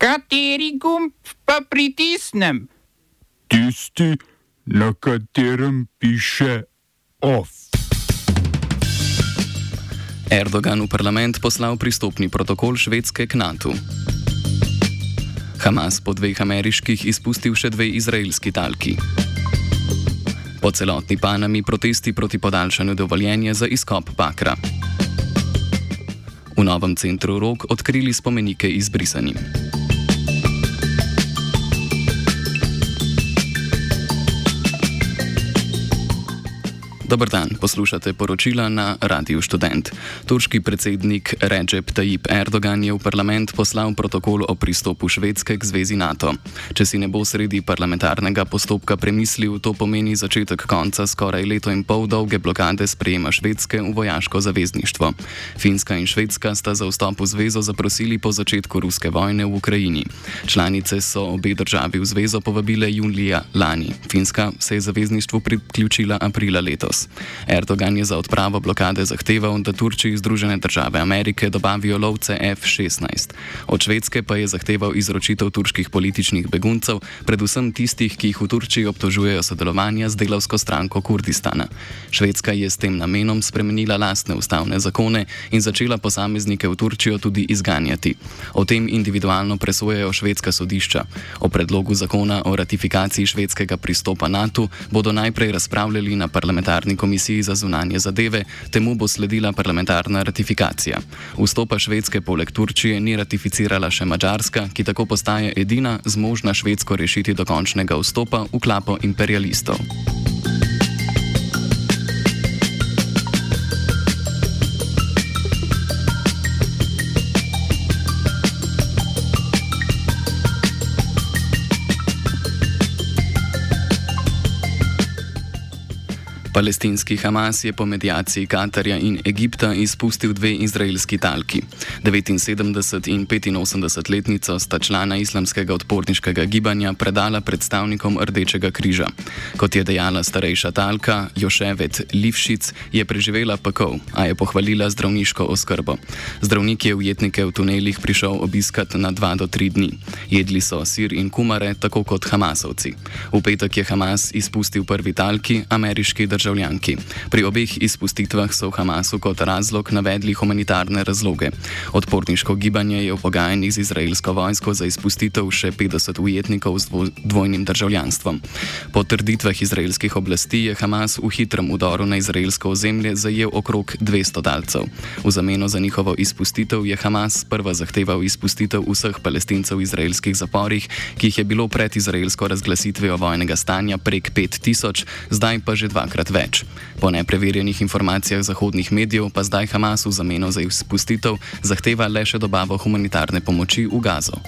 Kateri gumb pa pritisnem? Tisti, na katerem piše OF. Erdogan v parlament poslal pristopni protokol Švedske k NATO. Hamas po dveh ameriških izpustil še dve izraelski talki. Po celotni Panami protesti proti podaljšanju dovoljenja za izkop bakra. V novem centru Rok odkrili spomenike izbrisanim. Dobr dan, poslušate poročila na Radiu Student. Turški predsednik Recep Tayyip Erdogan je v parlament poslal protokol o pristopu Švedske k zvezi NATO. Če si ne bo sredi parlamentarnega postopka premislil, to pomeni začetek konca skoraj leto in pol dolge blokade sprejema Švedske v vojaško zavezništvo. Finska in Švedska sta za vstop v zvezo zaprosili po začetku ruske vojne v Ukrajini. Članice so obe državi v zvezo povabile julija lani. Finska se je zavezništvu priključila aprila letos. Erdogan je za odpravo blokade zahteval, da Turčiji Združene države Amerike dobavijo lovce F-16. Od Švedske pa je zahteval izročitev turških političnih beguncev, predvsem tistih, ki jih v Turčiji obtožujejo sodelovanja z delovsko stranko Kurdistana. Švedska je s tem namenom spremenila lastne ustavne zakone in začela posameznike v Turčijo tudi izganjati. O tem individualno presojajo švedska sodišča. O predlogu zakona o ratifikaciji švedskega pristopa NATO bodo najprej razpravljali na parlamentarni parlamentarni komisiji za zunanje zadeve, temu bo sledila parlamentarna ratifikacija. Vstopa Švedske poleg Turčije ni ratificirala še Mačarska, ki tako postaje edina zmožna Švedsko rešiti dokončnega vstopa v klapo imperialistov. Palestinski Hamas je po medijaciji Katarja in Egipta izpustil dve izraelski talki. 79 in 85 letnico sta člana islamskega odporniškega gibanja predala predstavnikom Rdečega križa. Kot je dejala starejša talka, Joševet Livšic je preživela pakov, a je pohvalila zdravniško oskrbo. Zdravnik je ujetnike v tunelih prišel obiskat na dva do tri dni. Jedli so sir in kumare, tako kot Hamasovci. V petek je Hamas izpustil prvi talki, ameriški državljan državljanki. Pri obeh izpustitvah so v Hamasu kot razlog navedli humanitarne razloge. Odporniško gibanje je v pogajanjih z izraelsko vojsko za izpustitev še 50 ujetnikov z dvojnim državljanstvom. Po trditvah izraelskih oblasti je Hamas v hitrem udoru na izraelsko ozemlje zajel okrog 200 dalcev. V zameno za njihovo izpustitev je Hamas prva zahteval izpustitev vseh palestincev v izraelskih zaporih, ki jih je bilo pred izraelsko razglasitvijo vojnega stanja prek 5000, zdaj pa že dvakrat več. Po nepreverjenih informacijah zahodnih medijev pa zdaj Hamas v zameno za izpustitev zahteva le še dobavo humanitarne pomoči v Gazo.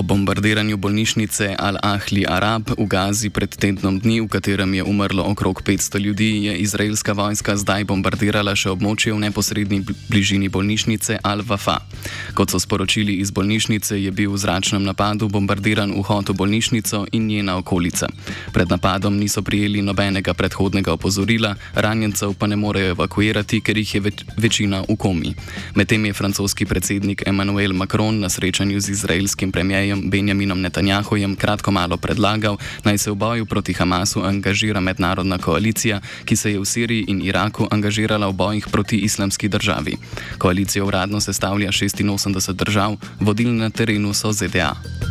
Po bombardiranju bolnišnice Al-Ahli Arab v Gazi pred tednom dni, v katerem je umrlo okrog 500 ljudi, je izraelska vojska zdaj bombardirala še območje v neposrednji bližini bolnišnice Al-Wafa. Kot so sporočili iz bolnišnice, je bil v zračnem napadu bombardiran vhod v bolnišnico in njena okolica. Pred napadom niso prijeli nobenega predhodnega opozorila, ranjencev pa ne morejo evakuirati, ker jih je več, večina v komi. Medtem je francoski predsednik Emmanuel Macron na srečanju z izraelskim premijem premijejem Benjaminom Netanjahujem kratko malo predlagal, naj se v boju proti Hamasu angažira mednarodna koalicija, ki se je v Siriji in Iraku angažirala v bojih proti islamski državi. Koalicijo uradno sestavlja 86 držav, vodilni na terenu so ZDA.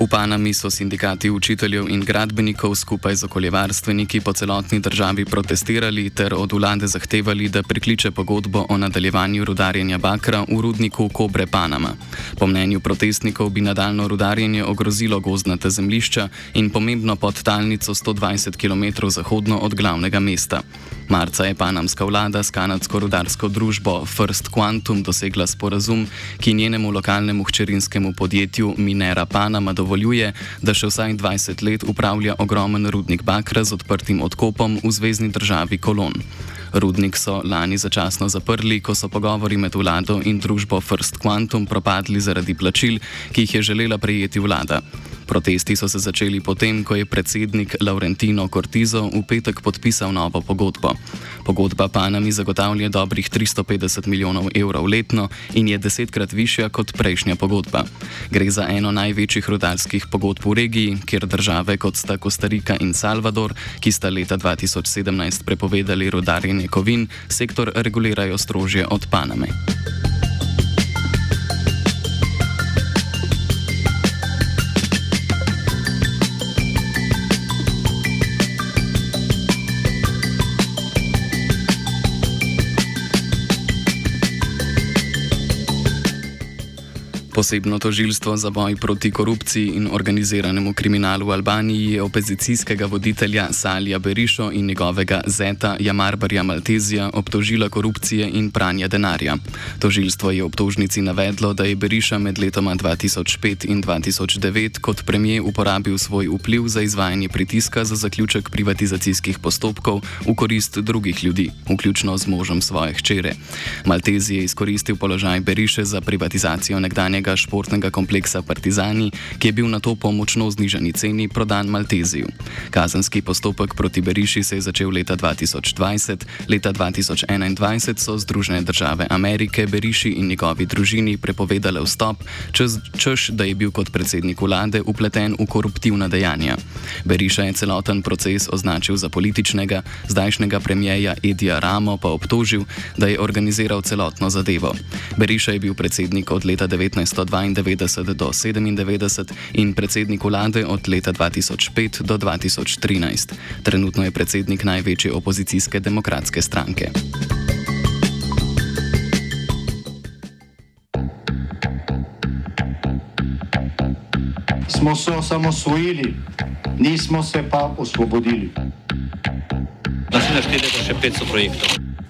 V Panami so sindikati učiteljev in gradbenikov skupaj z okoljevarstveniki po celotni državi protestirali ter od vlade zahtevali, da prikliče pogodbo o nadaljevanju rudarjenja bakra v rudniku Kobre Panama. Po mnenju protestnikov bi nadaljno rudarjenje ogrozilo gozdnate zemlišča in pomembno podtalnico 120 km zahodno od glavnega mesta. Marca je panamska vlada s kanadsko rudarsko družbo First Quantum dosegla sporazum, ki njenemu lokalnemu hčerinskemu podjetju Minera Panama dovoljuje, da še vsaj 20 let upravlja ogromen rudnik bakra z odprtim odkopom v zvezdni državi Kolon. Rudnik so lani začasno zaprli, ko so pogovori med vlado in družbo First Quantum propadli zaradi plačil, ki jih je želela prejeti vlada. Protesti so se začeli potem, ko je predsednik Laurentino Cortizo v petek podpisal novo pogodbo. Pogodba Panami zagotavlja dobrih 350 milijonov evrov letno in je desetkrat višja kot prejšnja pogodba. Gre za eno največjih rudarskih pogodb v regiji, kjer države kot sta Kostarika in Salvador, ki sta leta 2017 prepovedali rudarjenje kovin, sektor regulirajo strožje od Paname. Posebno tožilstvo za boj proti korupciji in organiziranemu kriminalu v Albaniji je opozicijskega voditelja Salija Berišo in njegovega zeta Jamarbarja Maltezija obtožila korupcije in pranja denarja. Tožilstvo je obtožnici navedlo, da je Beriša med letoma 2005 in 2009 kot premijer uporabil svoj vpliv za izvajanje pritiska za zaključek privatizacijskih postopkov v korist drugih ljudi, vključno z možem svoje hčere. Maltezij je izkoristil položaj Beriše za privatizacijo nekdanjega nekdanjega športnega kompleksa Partizani, ki je bil na to po močno znižani ceni prodan Malteziju. Kazenski postopek proti Beriši se je začel leta 2020, leta 2021 so Združene države Amerike Beriši in njegovi družini prepovedale vstop, čez, češ da je bil kot predsednik vlade upleten v koruptivna dejanja. Beriša je celoten proces označil za političnega, zdajšnjega premijeja Edija Ramo pa obtožil, da je organiziral celotno zadevo. Beriša je bil predsednik od leta 19. 1992 do 1997 in predsednik vlade od leta 2005 do 2013. Trenutno je predsednik največje opozicijske demokratske stranke. Smo se osamosvojili, nismo se pa osvobodili. Naslednje število je še 500 projektov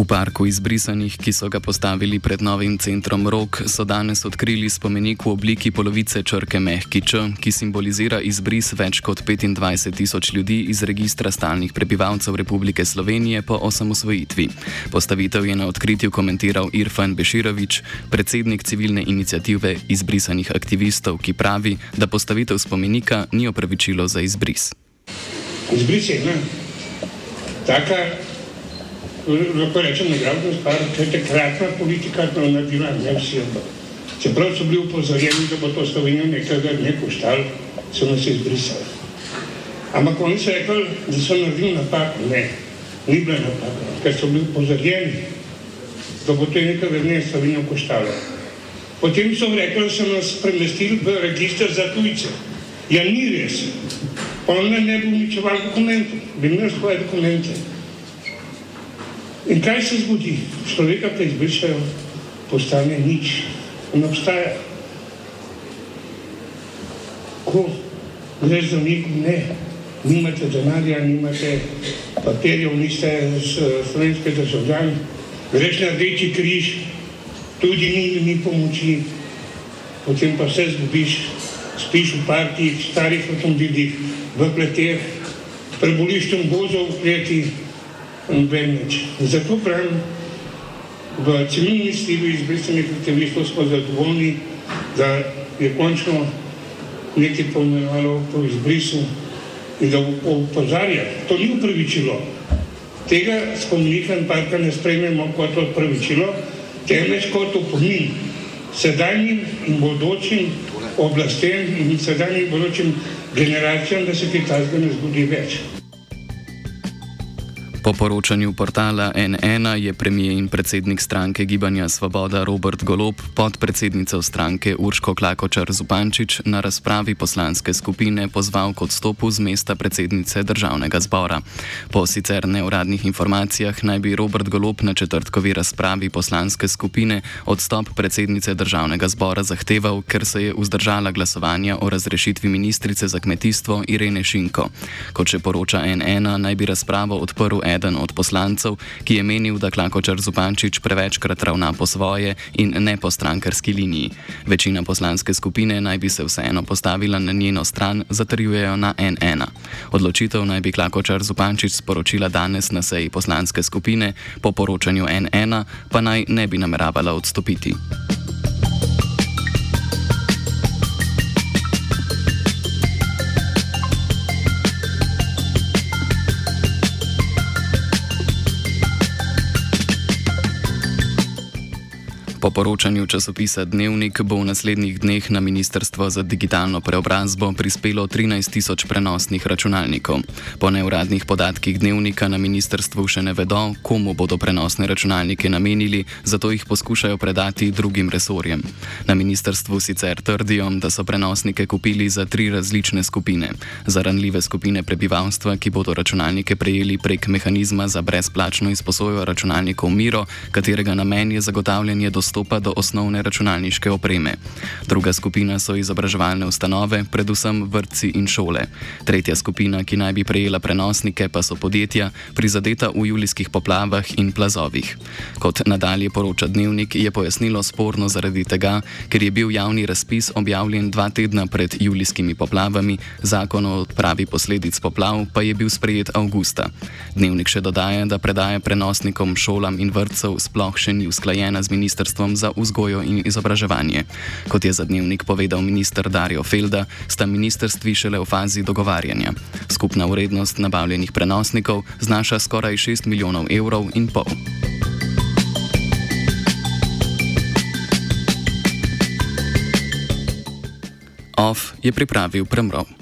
V parku izbrisanih, ki so ga postavili pred novim centrom Rok, so danes odkrili spomenik v obliki polovice črke Mehki Č, ki simbolizira izbris več kot 25 tisoč ljudi iz registra stalnih prebivalcev Republike Slovenije po osamosvojitvi. Postavitev je na odkritju komentiral Irfan Beširovič, predsednik civilne inicijative izbrisanih aktivistov, ki pravi, da postavitev spomenika ni opravičilo za izbris. Izbris je ena taka lahko rečem, nagrabno stvar, to je takratna politika, je naredila, ne vsi ampak. Čeprav so bili upozorjeni, da bo to Slovenijo nekega dne koštalo, so nas izbrisali. Ampak oni so rekli, da so naredili napako. Ne, ni bila napaka, ker so bili upozorjeni, da bo to nekega dne Slovenijo koštalo. Potem so rekli, da so nas premestili v registr za tujce. Ja, ni res. Pa on ne bi uničeval dokumentov, bi imel svoje dokumente. In kaj se zgodi? Človeka, ki izbrišajo, postane nič. On obstaja. Ko greš za nekom, ne, nimate denarja, nimate papirjev, niste slovenske državljani, greš na rdeči križ, tudi ni, ni pomoči, potem pa vse zgubiš, spiš v partiji, starih avtomobilih, v kleteh, preboliš tam gozov v kleti, noben več. Zato pravim, v civilni stilu izbrisanih aktivistov smo zadovoljni, da je končno nekaj pomenovalo po izbrisu in da upozarja, to ni upravičilo. Tega spomenika in parka ne sprejmemo kot upravičilo, temveč kot opomin sedajnim in bodočim oblastem in sedajnim in bodočim generacijam, da se kaj tazga ne zgodi več. Po poročanju portala NN je premijer in predsednik stranke Gibanja Svoboda Robert Golob podpredsednico stranke Urško Klakočar Zupančič na razpravi poslanske skupine pozval k odstopu z mesta predsednice državnega zbora. Po sicer neuradnih informacijah naj bi Robert Golob na četrtkovi razpravi poslanske skupine odstop predsednice državnega zbora zahteval, ker se je vzdržala glasovanja o razrešitvi ministrice za kmetijstvo Irene Šinko. Kot še poroča NN, naj bi razpravo odprl eden od poslancev, ki je menil, da Klakočar Zupančič prevečkrat ravna po svoje in ne po strankarski liniji. Večina poslanske skupine naj bi se vseeno postavila na njeno stran, zatrjujejo na NN. Odločitev naj bi Klakočar Zupančič sporočila danes na seji poslanske skupine, po poročanju NN pa naj ne bi nameravala odstopiti. Po poročanju časopisa Dnevnik bo v naslednjih dneh na Ministrstvo za digitalno preobrazbo prispelo 13 tisoč prenosnih računalnikov. Po neuradnih podatkih Dnevnika na ministrstvu še ne vedo, komu bodo prenosne računalnike namenili, zato jih poskušajo predati drugim resorjem. Na ministrstvu sicer trdijo, da so prenosnike kupili za tri različne skupine. Za ranljive skupine prebivalstva, ki bodo računalnike prejeli prek mehanizma za brezplačno izposojo računalnikov Miro, katerega namen je zagotavljanje dostopa dostopa do osnovne računalniške opreme. Druga skupina so izobraževalne ustanove, predvsem vrtci in šole. Tretja skupina, ki naj bi prejela prenosnike, pa so podjetja, prizadeta v julijskih poplavah in plazovih. Kot nadalje poroča Dnevnik, je pojasnilo sporno zaradi tega, ker je bil javni razpis objavljen dva tedna pred julijskimi poplavami, zakon o odpravi posledic poplav pa je bil sprejet avgusta. Dnevnik še dodaja, da predaja prenosnikom šolam in vrtcev sploh še ni usklajena z ministrstvom ministrstvom za vzgojo in izobraževanje. Kot je za dnevnik povedal ministr Dario Felda, sta ministrstvi šele v fazi dogovarjanja. Skupna vrednost nabavljenih prenosnikov znaša skoraj 6 milijonov evrov in pol. OF je pripravil premrov.